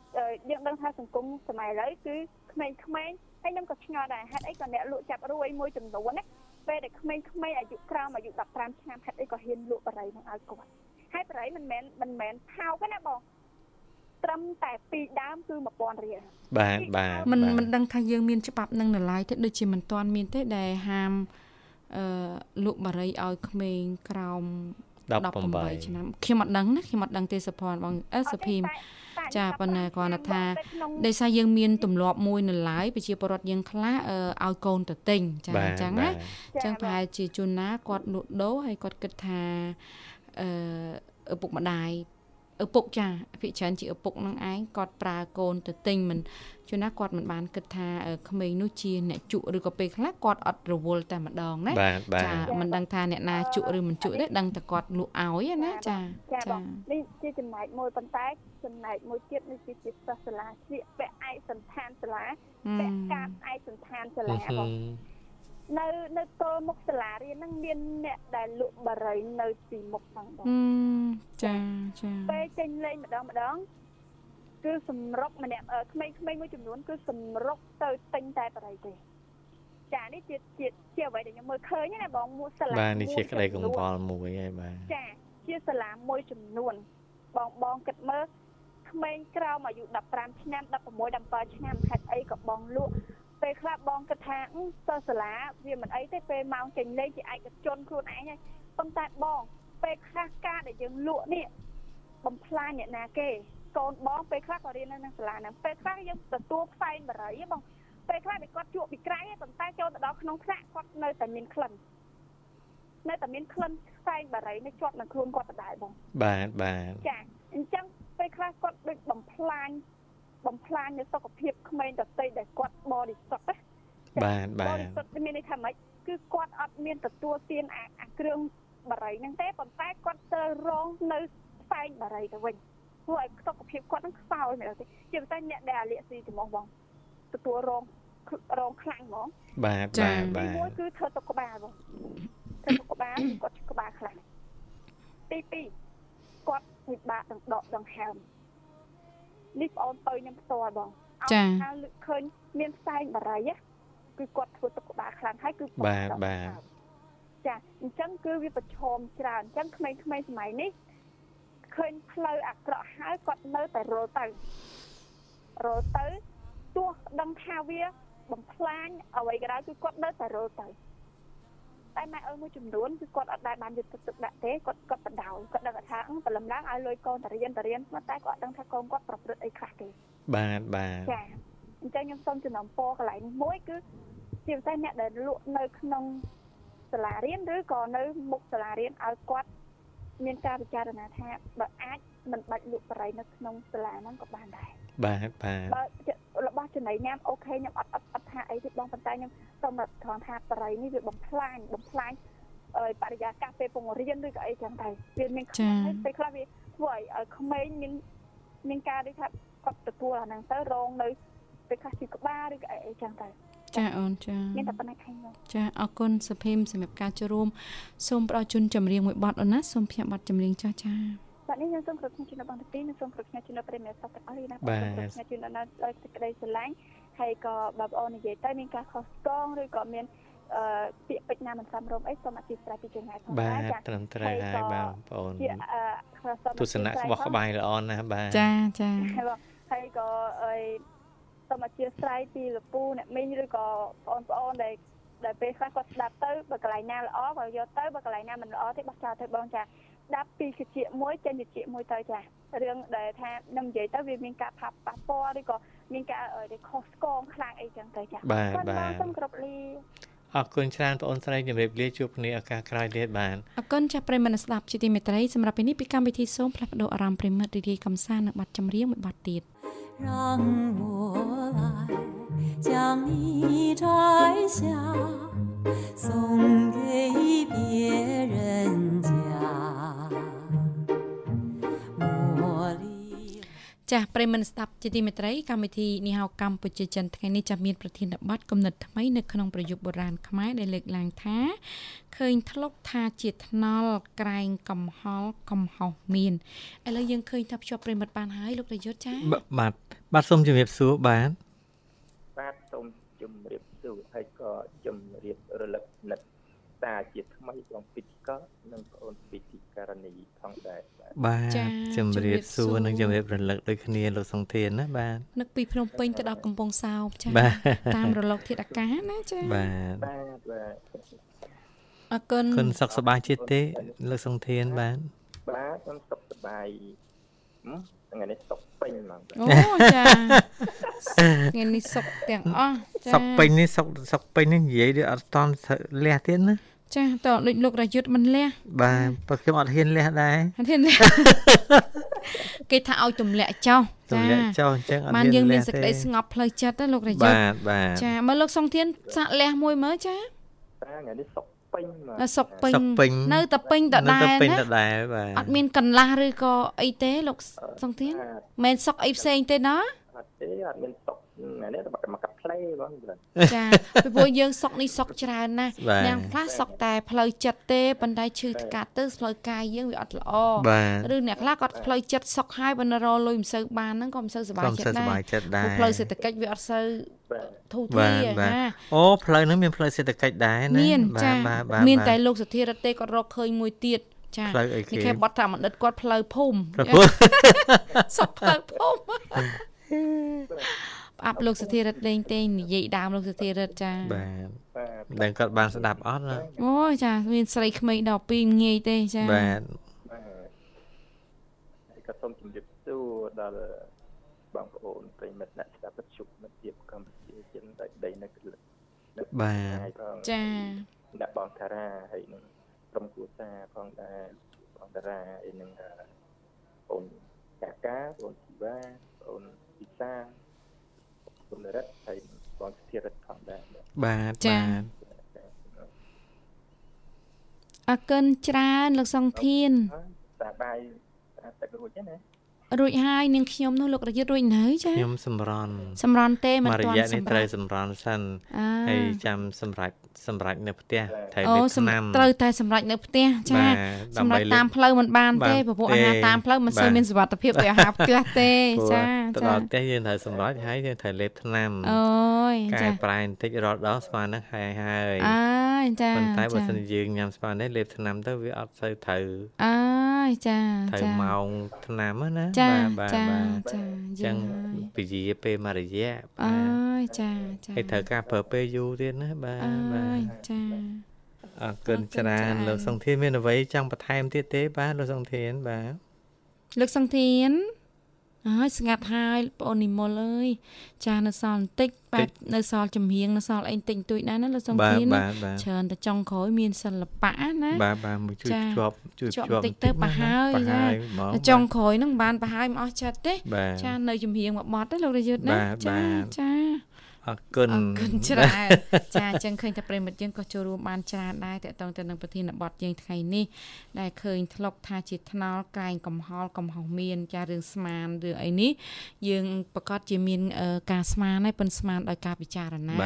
យើងដឹងថាសង្គមសម័យឥឡូវគឺក្មេងៗហើយខ្ញុំក៏ឆ្ងល់ដែរហេតុអីក៏អ្នកលក់ចាប់រួយមួយចំនួនណាពេលដែលក្មេងៗអាយុក្រោមអាយុ15ឆ្នាំហេតុអីក៏ហ៊ានលក់បរិយនឹងឲ្យគាត់ហើយបរិយមិនមែនមិនមែនថោកទេណាបងត្រឹមតែពីដើមគឺ1000រៀលបាទបាទមិនមិនដឹងថាយើងមានច្បាប់នឹងនៅឡើយទេដូចជាមិនទាន់មានទេដែលហាមអឺលក់បារីឲ្យក្មេងក្រោម 18ឆ្នាំខ្ញុំអត់ដឹងណាខ្ញុំអត់ដឹងទេសុភ័ណ្ឌបងអឺសុភីមចាប៉ុន្តែគាត់ថាដោយសារយើងមានទម្លាប់មួយនៅឡើយប្រជាពលរដ្ឋយើងខ្លះឲ្យកូនទៅទិញចាអញ្ចឹងណាអញ្ចឹងប្រហែលជាជួនណាគាត់លក់ដូរហើយគាត់គិតថាអឺឪពុកម្ដាយ ឪពុកចាភិកច្រើនជាឪពុកនឹងឯងគាត់ប្រើកូនទៅទិញមិនជួនណាគាត់មិនបានគិតថាក្មេងនោះជាអ្នកជក់ឬក៏ពេលខ្លះគាត់អត់រវល់តែម្ដងណាចាមិនដឹងថាអ្នកណាជក់ឬមិនជក់ទេដឹងតែគាត់លក់ឲ្យណាចាចានេះជាចំណែកមួយប៉ុន្តែចំណែកមួយទៀតនេះគឺជាសិស្សសាលាស្លៀកពាក់ឯកសន្តានសាលាពាក់កាតឯកសន្តានសាលាបង នៅនៅទល់មុខសាលារៀនហ្នឹងមានអ្នកដែលលក់បារីនៅទីមុខហ្នឹងបងចាចាពេលចេញលេងម្ដងម្ដងគឺសម្រុកម្នាក់ក្មេងៗមួយចំនួនគឺសម្រុកទៅទិញតែបារីទេចានេះជាជាជាអ្វីដែលខ្ញុំមើលឃើញណាបងមួយសាលាបាទនេះជាក្តីកង្វល់មួយហើយបាទចាជាសាលាមួយចំនួន បងបងគិតមើលក្មេងក្រោមអាយុ15ឆ្នាំ16 17ឆ្នាំខេត្តអីក៏បងលក់ ពេលខ្លះបងគិតថាសិស្សសាលាវាមិនអីទេពេលម៉ោងចេញលេងជាឯកជនខ្លួនឯងហើយប៉ុន្តែបងពេលខ្លះការដែលយើងលក់នេះបំផ្លាញអ្នកណាគេកូនបងពេលខ្លះក៏រៀននៅក្នុងសាលាហ្នឹងពេលខ្លះយើងទទួលផ្សែងបរិយបងពេលខ្លះវាគាត់ជក់ពីក្រៅប៉ុន្តែចូលទៅដល់ក្នុងថ្នាក់គាត់នៅតែមានក្លិននៅតែមានក្លិនផ្សែងបរិយនេះជាប់នៅខ្លួនគាត់ដដែលបងបាទបាទចាអញ្ចឹងពេលខ្លះគាត់ដូចបំផ្លាញ បំផ្លាញនៅសុខភាពក្មេងដតីដែលគាត់បរិសុទ្ធណាបាទបាទបរិសុទ្ធមានន័យថាម៉េចគឺគាត់អត់មានទទួលទានអាគ្រឿងបរិយហ្នឹងទេប៉ុន្តែគាត់ត្រូវរងនៅផ្សែងបរិយទៅវិញធ្វើឲ្យសុខភាពគាត់នឹងខ្សោយមែនទេជាពិសេសអ្នកដែលអាលៀកស៊ីចំហបងទទួលរងរងខ្លាំងហ្មងបាទបាទបាទមួយគឺធ្វើទុកក្បាលបងធ្វើទុកក្បាលគាត់ក្បាលខ្លាំងទី2គាត់ពិបាកដង្ដកដង្ហើម នេះបងអូនទៅខ្ញុំផ្ទាល់បងចាហើយលើកឃើញមានផ្សែងបារីគឺគាត់ធ្វើទុកក្បាលខ្លាំងហើយគឺបាទបាទចាអញ្ចឹងគឺវាប្រឈមច្រើនអញ្ចឹងក្មេងៗសម័យនេះឃើញផ្លូវអាក្រក់ហើយគាត់នៅតែរត់ទៅរត់ទៅទោះដឹងថាវាបំផ្លាញអ្វីក៏ដោយគឺគាត់នៅតែរត់ទៅ តែម៉ែអើមួយចំនួនគឺគាត់អត់ដែលបានយកទឹកទឹកដាក់ទេគាត់គាត់បដោគាត់ដឹងថាព្រលឹមឡើងឲ្យលុយកូនទៅរៀនទៅរៀនតែគាត់អត់ដឹងថាកូនគាត់ប្រព្រឹត្តអីខ្លះទេបាទបាទចាអញ្ចឹងខ្ញុំសូមចំណំពរកន្លែងនេះមួយគឺជាពិសេសអ្នកដែលលក់នៅក្នុងសាលារៀនឬក៏នៅមុខសាលារៀនឲ្យគាត់មានការពិចារណាថាបើអាចមិនបាច់លក់បរិយនៅក្នុងសាលាហ្នឹងក៏បានដែរបាទបាទបើ របស់ចំណីញ៉ាំអូខេខ្ញុំអត់អត់អត់ថាអីទេបងប៉ុន្តែខ្ញុំសូមត្រង់ថាបរិយនេះវាបំផ្លាញបំផ្លាញអឺបរិយាកាសពេលពង្រៀនឬក៏អីចឹងដែរវាមានខ្លាំងពេលខ្លះវាធ្វើឲ្យក្មេងមានមានការដូចថាគាត់ទទួលអាហ្នឹងទៅរងនៅពេលខ្លះជាក្បាលឬក៏អីចឹងដែរចាអូនចាមានតែប៉ុណ្ណេះខាងខ្ញុំចាអរគុណសុភីមសម្រាប់ការចូលរួមសូមផ្ដល់ជូនចម្រៀងមួយបទអូនណាសូមផ្សាយបទចម្រៀងចាស់ចា បាទនេះខ្ញុំសូមគ្រប់ខ្ញុំជំនុំបងទីនិងសូមគ្រប់ខ្ញុំជំនុំប្រិមិត្តសពទាំងអស់នេះណាបាទខ្ញុំជំនុំដល់សេចក្តីស្រឡាញ់ហើយក៏បើបងអូននិយាយទៅមានការខុសស្គងឬក៏មានអឺពាក្យពេចន៍ណាមិនសមរម្យអីសូមអធិស្ឋានពីចម្ងាយផងដែរចា៎ត្រឹមត្រូវហើយបាទបងប្អូនទស្សនៈក្បោះក្បាយល្អណាស់បាទចាចាហើយក៏អីសូមអធិស្ឋានពីលពូអ្នកមីងឬក៏បងប្អូនដែលដែលពេលខ្លះគាត់ស្ដាប់ទៅបើកន្លែងណាល្អក៏យកទៅបើកន្លែងណាមិនល្អទេបោះចោលទៅបងចា ស្ដាប់ពីគជាមួយចេញគជាមួយទៅចារឿងដែលថានឹងនិយាយទៅវាមានការផាប់ប៉ះពាល់ឬក៏មានការខុសស្គងខ្លាំងអីចឹងទៅចាបាទបាទសូមគ្រប់លាអរគុណច្រើនបងអូនស្រីជំរាបលាជួបគ្នាឱកាសក្រោយទៀតបានអរគុណចាស់ប្រិមត្តស្ដាប់ជាទីមេត្រីសម្រាប់ពេលនេះពីកម្មវិធីសូមផ្លាស់ប្ដូរអារម្មណ៍ប្រិមត្តរីករាយកំសាន្តនឹងប័ណ្ណចម្រៀងមួយប័ណ្ណទៀត让我来将你摘下，送给别人家。 ចាស់ប្រិមនស្ដាប់ជាទីមេត្រីកម្មវិធីនេះហៅកម្ពុជាចិនថ្ងៃនេះចាំមានប្រធានបទគំនិតថ្មីនៅក្នុងប្រយុទ្ធបុរាណខ្មែរដែលលើកឡើងថាឃើញធ្លុកថាជាថ្នល់ក្រែងកំហល់កំហុសមានឥឡូវយើងឃើញថាភ្ជាប់ប្រិមិត្តបានហើយលោកប្រយុទ្ធចាបាទបាទសូមជម្រាបសួរបាទបាទសូមជម្រាបសួរហើយក៏ជម្រាបរលឹកនិតតាជាថ្មីបងពិធីកនិងបងអូនពិធីករណីផងដែរ បាទជំរាបសួរនិងជំរាបរលឹកដូចគ្នាលោកសុងធានណាបាទនឹកពីភ្នំពេញទៅដល់កំពង់សោមចាតាមរលកធាតុអាកាសណាចាបាទបាទបាទអរគុណគុណសុខសប្បាយចិត្តទេលោកសុងធានបាទបាទខ្ញុំសុខសប្បាយថ្ងៃនេះសុខពេញហ្មងអូចាថ្ងៃនេះសុខទាំងអស់ចាសុខពេញនេះសុខសុខពេញនេះនិយាយដូចអត់តន់លះទៀតណា ចាតដូចលោករយុទ្ធមិនលះបាទព្រោះខ្ញុំអត់ហ៊ានលះដែរអត់ហ៊ានលះគេថាឲ្យទម្លាក់ចោលទម្លាក់ចោលអញ្ចឹងអត់មានបានយើងមានសេចក្តីស្ងប់ផ្លូវចិត្តណាលោករយុទ្ធបាទបាទចាមើលលោកសុងធានសាក់លះមួយមើលចាបាទថ្ងៃនេះសុខពេញសុកពេញនៅតែពេញដដែលណានៅតែពេញដដែលបាទអត់មានកន្លះឬក៏អីទេលោកសុងធានមិនសុកអីផ្សេងទេណាអត់ទេអត់មានសុក នេះតែមកកាត់ផ្លេបងចាពីព្រោះយើងសុកនេះសុកច្រើនណាស់យ៉ាងខ្លះសុកតែផ្លូវចិត្តទេប៉ុន្តែឈឺថ្កាត់ទៅផ្លូវកាយយើងវាអត់ល្អឬអ្នកខ្លះគាត់ផ្លូវចិត្តសុកហើយបើនៅរលុយមិនសូវបានហ្នឹងក៏មិនសូវសុបាយចិត្តដែរផ្លូវសេដ្ឋកិច្ចវាអត់សូវធូរធាណាអូផ្លូវហ្នឹងមានផ្លូវសេដ្ឋកិច្ចដែរណាមានចាមានតែលោកសធារតទេគាត់រកឃើញមួយទៀតចាផ្លូវអីគេគេបត់តាមអតីតគាត់ផ្លូវភូមិសុកផ្លូវភូមិ ផ្អាប់លោកសធារិទ្ធលេងទេនិយាយដើមលោកសធារិទ្ធចាបាទដឹងគាត់បានស្ដាប់អត់ណាអូចាមានស្រីក្មេងដល់2ងាយទេចាបាទហើយក៏សូមជម្រាបសួរដល់បងប្អូនប្រិមិត្តអ្នកស្ដាប់វិទ្យុមិត្តភាពកម្ពុជាចិនដាច់ដីនៅបាទចាអ្នកបងតារាហើយនឹងក្រុមគូសាផងដែរបងតារាហើយនឹងអូនកាកាអូនជីវ៉ាអូនពិសា គុណរិទ្ធហើយបងស្ថិរិទ្ធផងដែរបាទបាទអរគុណច្រើនលោកសុងធានតាបាយទឹករួចណា រួចហើយនាងខ្ញុំនោះលោករយុទ្ធរួចនៅចាខ្ញុំសម្រន់សម្រន់ទេមិនទាន់សម្រាប់ត្រូវសម្រន់សិនហើយចាំសម្រាប់សម្រាប់នៅផ្ទះត្រូវលេបថ្នាំត្រូវតែសម្រាប់នៅផ្ទះចាសម្រាប់តាមផ្លូវមិនបានទេព្រោះអាហារតាមផ្លូវមិនសូវមានសុវត្ថិភាពដូចអាហារផ្ទះទេចាទៅដល់ផ្ទះយើងត្រូវសម្រាប់ហើយយើងត្រូវលេបថ្នាំអូយកែប្រែបន្តិចរត់ដល់ស្មើនឹងហើយហើយអើយចាប៉ុន្តែបើសិនយើងញ៉ាំស្មើនេះលេបថ្នាំទៅវាអត់សូវត្រូវអើ យចាត្រូវម៉ោងថ្នាំណាបាទចាចាចឹងពជាពេលមួយរយៈអើយចាចាហើយត្រូវការប្រើពេលយូរទៀតណាបាទបាទចាអរគុណច្រើនលោកសុងធានមានអ្វីចង់បន្ថែមទៀតទេបាទលោកសុងធានបាទលោកសុងធាន ហើយស្ងាត់ហើយបងអូននិមលអើយចានៅសល់បន្តិចបែបនៅសល់ចម្រៀងនៅសល់អីបន្តិចបន្តួចដែរណាលោកសុងធានច្រើនតែចុងក្រោយមានសិល្បៈណាបាទបាទមួយជួយជាប់ជួយជាប់បន្តិចទៅប្រហើយចាចុងក្រោយហ្នឹងបានប្រហើយមិនអស់ចិត្តទេចានៅចម្រៀងមួយបទទេលោករយុទ្ធណាចាចា អរគុណអរគុណច្រើនចាអញ្ចឹងឃើញតែប្រិមិត្តយើងក៏ចូលរួមបានច្រើនដែរតកតងទៅនឹងប្រធានបទយើងថ្ងៃនេះដែលឃើញធ្លុកថាជាថ្នល់កែងកំហល់កំហុសមានចារឿងស្មានរឿងអីនេះយើងប្រកាសជាមានការស្មានហើយប៉ុនស្មានដោយការពិចារណា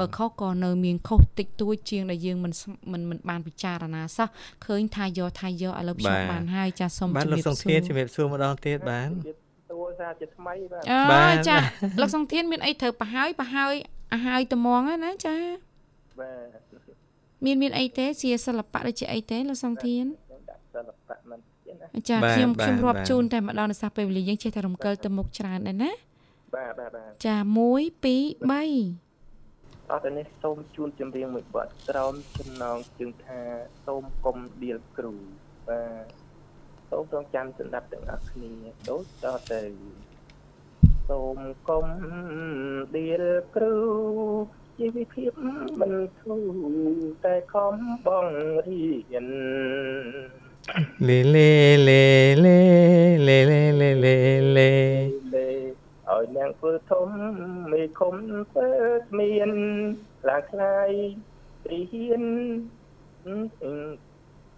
បើខុសក៏នៅមានខុសតិចតួចជាងដែលយើងមិនមិនមិនបានពិចារណាសោះឃើញថាយកថាយកឥឡូវខ្ញុំបានហើយចាសូមជំរាបសួរបាទលោកសុងធានជំរាបសួរម្ដងទៀតបាទ សារជាថ្មីបាទអើចាលោកសុងធានមានអីត្រូវប្រហើយប្រហើយអាហើយត្មងណាចាបាទមានមានអីទេជាសិល្បៈឬជាអីទេលោកសុងធានសិល្បៈមិនចាខ្ញុំខ្ញុំរាប់ជូនតែម្ដងនៅសះពេលវេលាយើងចេះតែរំកិលទៅមុខច្រើនដែរណាបាទបាទបាទចា1 2 3អត់នេះសូមជូនចម្រៀងមួយបទត្រោមចំណងជើងថាសូមកុំដៀលគ្រូបាទ សូមរងចាំសម្ដាប់ទាំងអស់គ្នាដូចតទៅសូមកុំដៀលគ្រូជីវភាពមិនធូរតែខំបងរៀនលេលេលេលេលេលេលេលេលេឲ្យនាងធ្វើធំមេឃុំធ្វើស្មានឡើងខ្លាយរីហ៊ាន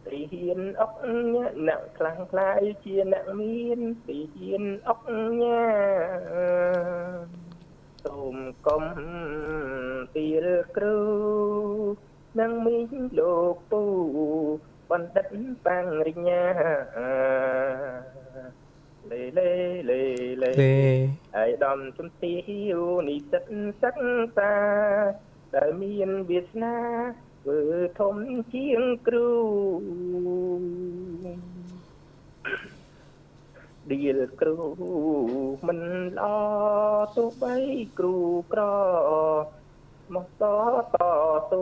ទីហ៊ានអុកញ៉ាអ្នកខ្លាំងខ្លាយជាអ្នកមានទីហ៊ានអុកញ៉ាសូមកុំពីលគ្រូនឹងមីងលោកពូបណ្ឌិតបាំងរិញ្ញាលេលេលេលេអាយដំជំទាវនិសិតសិក្សាដែលមានវាសនា ធ្វើធំជាងគ្រូឌីលគ្រូមិនល្អទោះបីគ្រូក្រមកតតស៊ូ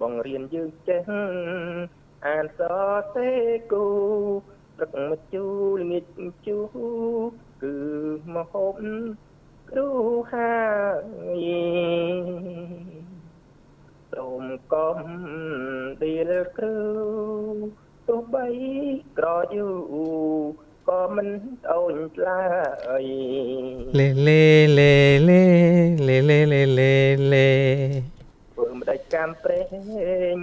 បង្រៀនយើងចេះអានសរសេរគូរឹកមកជូលងៀតជូគឺមហូបគ្រូហើយ សូមកុំឌីលគ្រូទោះបីក្រយូក៏មិនអូនឆ្លើយលេលេលេលេលេលេលេលេលេធ្វើមិនដាច់កម្មព្រេង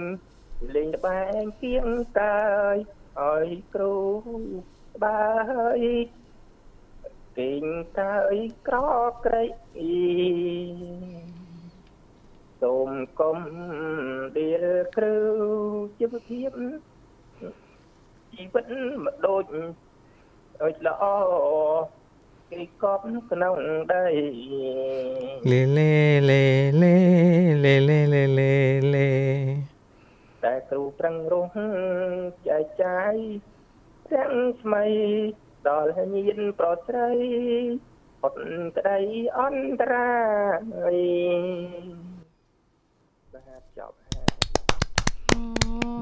លេងបែងគៀងកាយឲ្យគ្រូបាយគេងកាយក្រក្រៃ សូមកុំដៀលគ្រូជីវភាពជីវិតមកដូចឲ្យល្អគេកប់ក្នុងដីលេលេលេលេលេលេលេលេលេតែគ្រូប្រឹងរស់ចែកចាយទាំងស្មៃដល់ញៀនប្រស្រីអត់ក្តីអន្តរាយ បាទចប់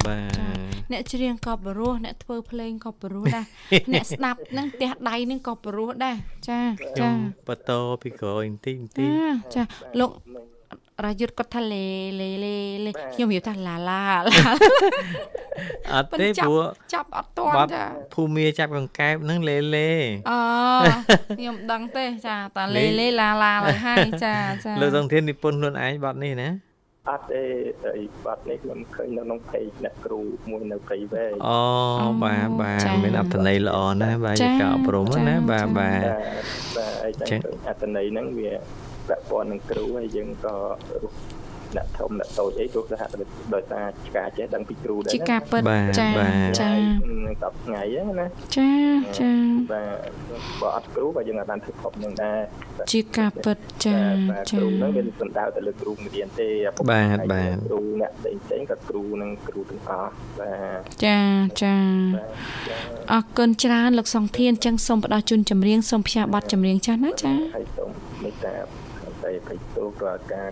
បាទអ្នកច្រៀងក៏បរោះអ្នកធ្វើភ្លេងក៏បរោះដែរអ្នកស្ដាប់នឹងផ្ទះដៃនឹងក៏បរោះដែរចាចាបន្តពីក្រោយបន្តិចបន្តិចចាលោករាយុទ្ធគាត់ថាលេលេលេលេខ្ញុំនិយាយថាឡាឡាអត់ទេព្រោះចាប់អត់ទាន់ចាភូមាចាប់កង្កែបនឹងលេលេអូខ្ញុំដឹងទេចាតាលេលេឡាឡាឡើយហើយចាចាលោកសង្ធាននិពន្ធខ្លួនឯងបទនេះណា អត់ទេអីបាត់នេះខ្ញុំឃើញនៅក្នុង page អ្នកគ្រូមួយនៅព្រៃវែងអូបាទបាទមានអត្ថន័យល្អណាស់បាទការអប់រំណាបាទបាទបាទអញ្ចឹងអត្ថន័យហ្នឹងវាពាក់ព័ន្ធនឹងគ្រូហើយយើងក៏ អ្នកធំអ្នកតូចអីទោះសហដោយសារឆ្កាចេះដឹងពីគ្រូដែរឆ្កាពិតចាចា10ថ្ងៃហ្នឹងណាចាចាបាទបើអត់គ្រូក៏យើងអាចបានធ្វើខប់នឹងដែរជាការពិតចាចាគ្រូហ្នឹងមានសំដៅទៅលើគ្រូមេរៀនទេបាទបាទគ្រូអ្នកផ្សេងផ្សេងក៏គ្រូនឹងគ្រូទាំងអស់បាទចាចាអរគុណច្រើនលោកសង្ធានអញ្ចឹងសូមផ្ដល់ជូនចម្រៀងសូមផ្សាយប័ណ្ណចម្រៀងចាស់ណាចាហើយសូមមេត្តាតែភ័យទោសរាល់ការ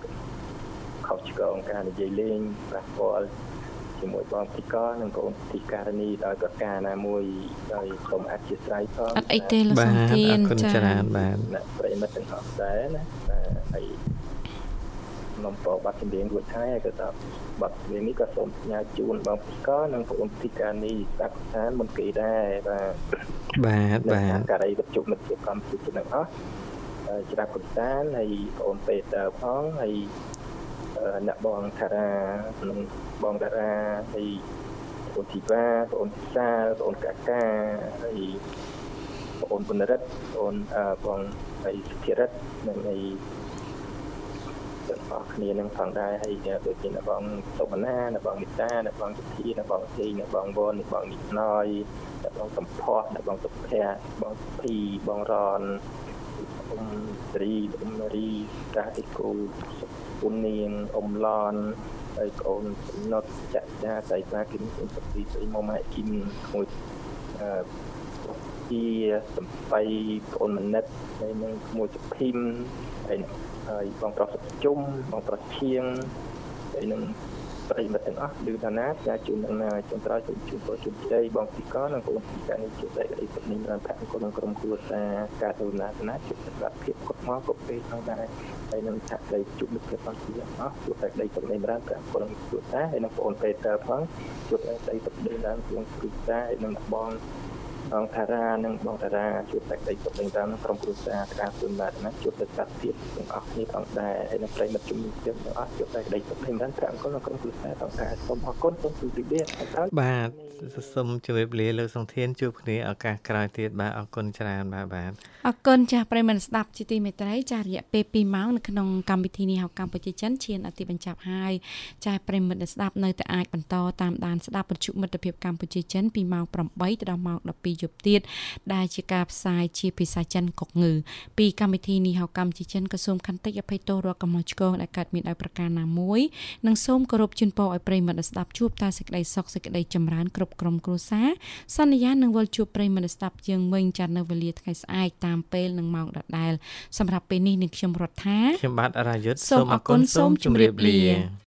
ខុសឆ្គងការនិយាយលេងប៉ះពាល់ជាមួយបងទីកនិងបងទីការនីដោយកកាណាមួយដោយសូមអធិស្ឋានផងអត់អីទេលោកសំធានចា៎ច្រើនបាទអ្នកប្រិមិត្តទាំងអស់ដែរណាបាទហើយនំពោបាត់ចម្រៀងរួចហើយក៏ថាបាត់ចម្រៀងនេះក៏សូមផ្ញើជូនបងទីកនិងបងទីការនីសាក់ស្ថានមុនគេដែរបាទបាទបាទការីវិទ្យុមិត្តភាពកម្មវិធីទាំងអស់ច្រាបកំសាន្តហើយបងពេតផងហើយ អ្នកបងថារានិងបងតារាហើយបងធីវ៉ាបងសាលបងកាកាហើយបងបុណរិទ្ធបងបងហើយសុធិរិទ្ធនិងហើយទាំងអស់គ្នានឹងផងដែរហើយដូចជាអ្នកបងសុបណាអ្នកបងមិតាអ្នកបងសុធីអ្នកបងធីអ្នកបងវនអ្នកបងនិចណយអ្នកបងសំផស្សអ្នកបងសុភ័ក្របងសុភីបងរនអ៊ំស្រីអ៊ំរីកាទីគូ គុណនាងអ៊ំឡនហើយកូនណុតចាក់ចាស្រីស្រាគិនសុខទីស្រីមកម៉ែគិនមួយអឺជាសំបៃកូនមនិតហើយនឹងមួយសុភីមហើយហើយបងប្រុសសុខជុំបងប្រុសឈៀងហើយនឹង ប្រិមិត្តទាំងអស់ឬតាណាចាជូននឹងណាចុងក្រោយសូមជូនពរជូនជ័យបងទីកនិងបងទីកានេះជួបតែក្តីសុខនេះបានប្រាក់គុណក្នុងក្រុមគ្រួសារការទូនាសនាជួបតែសុខភាពគុតមកគុតពេលផងដែរហើយនឹងថាក្តីជួបមិត្តភាពផងទៀតអស់ជួបតែក្តីសុខនេះបានប្រាក់គុណក្នុងគ្រួសារហើយនឹងបងពេតើផងជួបតែក្តីសុខនេះបានក្នុងគ្រួសារហើយនឹងបង បងតារានិងបងតារាជួបតែក្តីសុខនឹងតាមក្រុមគ្រួសារការសុំបាទណាជួបតែសត្វភាពទាំងអស់គ្នាផងដែរហើយនឹងប្រិមិត្តជំនុំជឿទាំងអស់ជួបតែក្តីសុខនឹងតាមប្រាក់អង្គក្នុងក្រុមគ្រួសារផងដែរសូមអរគុណសូមជម្រាបលាបាទសូមជម្រាបលាលោកសង្ធានជួបគ្នាឱកាសក្រោយទៀតបាទអរគុណច្រើនបាទបាទអរគុណចាស់ប្រិមិត្តស្ដាប់ជាទីមេត្រីចារយៈពេល2ម៉ោងនៅក្នុងកម្មវិធីនេះហៅកម្ពុជាចិនឈានអតិបញ្ចប់ហើយចាស់ប្រិមិត្តស្ដាប់នៅតែអាចបន្តតាមដានស្ដាប់វិទ្យុមិត្តភាពកម្ពុជាចិនពីម៉ោង8ទៅដល់ម៉ោង12យប់ទៀតដែលជាការផ្សាយជាភាសាចិនកុកងឺពីកម្មវិធីនេះហៅកម្ពុជាចិនក៏សូមខន្តិអភ័យទោសរាល់កំហុសឆ្គងដែលកើតមានដោយប្រការណាមួយនិងសូមគោរពជូនពរឲ្យប្រិមិត្តស្ដាប់ជួបតែសេចក្តីសុខសេចក្តីចម្រើនគ្រប់ក្រុមគ្រួសារសន្យានឹងវិលជួបប្រិមិត្តស្ដាប់យើងវិញចាត់នៅវេលាថ្ងៃស្អែកតាមពេលនិងម៉ោងដដែលសម្រាប់ពេលនេះនាងខ្ញុំរដ្ឋាខ្ញុំបាទរាយុទ្ធសូមអរគុណសូមជម្រាបលា